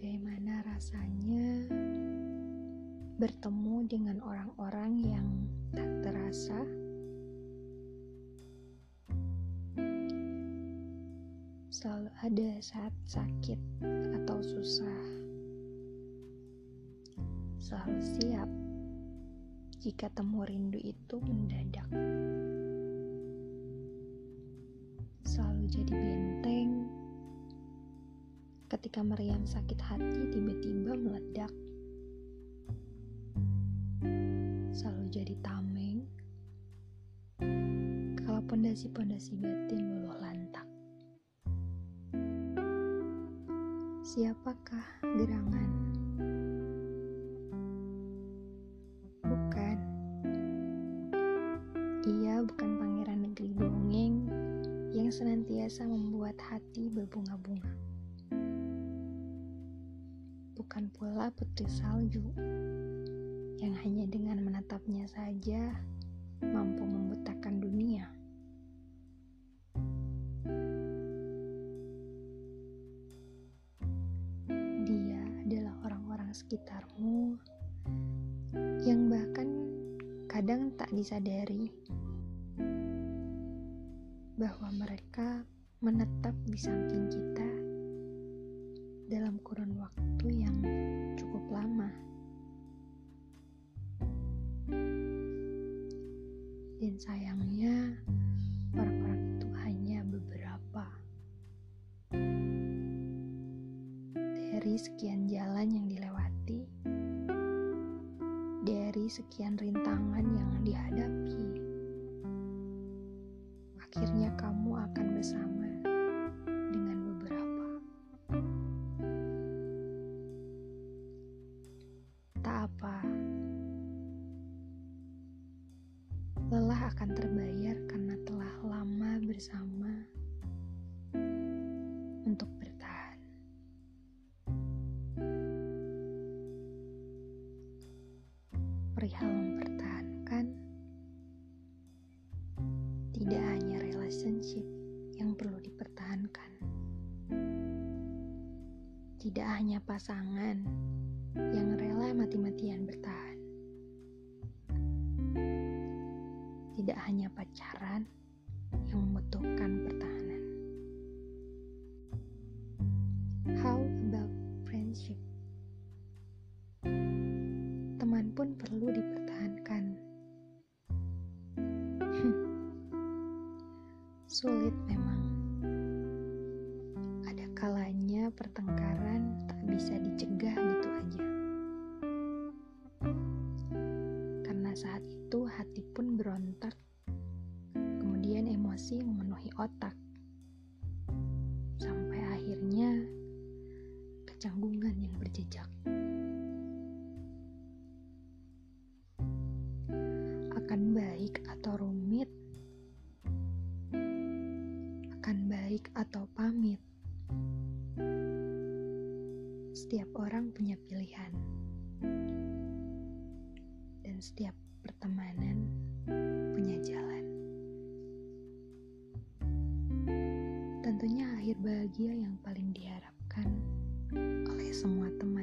Bagaimana rasanya bertemu dengan orang-orang yang tak terasa? Selalu ada saat sakit atau susah. Selalu siap jika temu rindu itu mendadak. Selalu jadi benteng ketika meriam sakit hati tiba-tiba meledak. Selalu jadi tameng kalau pondasi-pondasi batin luluh lantak. Siapakah gerangan? Bukan. Ia bukan pangeran negeri dongeng yang senantiasa membuat hati berbunga-bunga. Bukan pula putri salju yang hanya dengan menatapnya saja mampu membutakan dunia. Dia adalah orang-orang sekitarmu yang bahkan kadang tak disadari bahwa mereka menetap di samping kita dalam kurun waktu yang cukup lama. Dan sayangnya, orang-orang itu hanya beberapa dari sekian jalan yang dilewati, dari sekian rintangan yang dihadapi. Akhirnya, kamu akan bersama akan terbayar karena telah lama bersama untuk bertahan. Perihal mempertahankan, tidak hanya relationship yang perlu dipertahankan, tidak hanya pasangan yang rela mati-matian bertahan. Tidak hanya pacaran yang membutuhkan pertahanan. How about friendship? Teman pun perlu dipertahankan. Sulit memang. Ada kalanya pertengkaran tak bisa dicegah gitu aja. Hati pun berontak. Kemudian emosi memenuhi otak. Sampai akhirnya kecanggungan yang berjejak. Akan baik atau rumit, akan baik atau pamit. Setiap orang punya pilihan, dan setiap pertemanan punya jalan. Tentunya akhir bahagia yang paling diharapkan oleh semua teman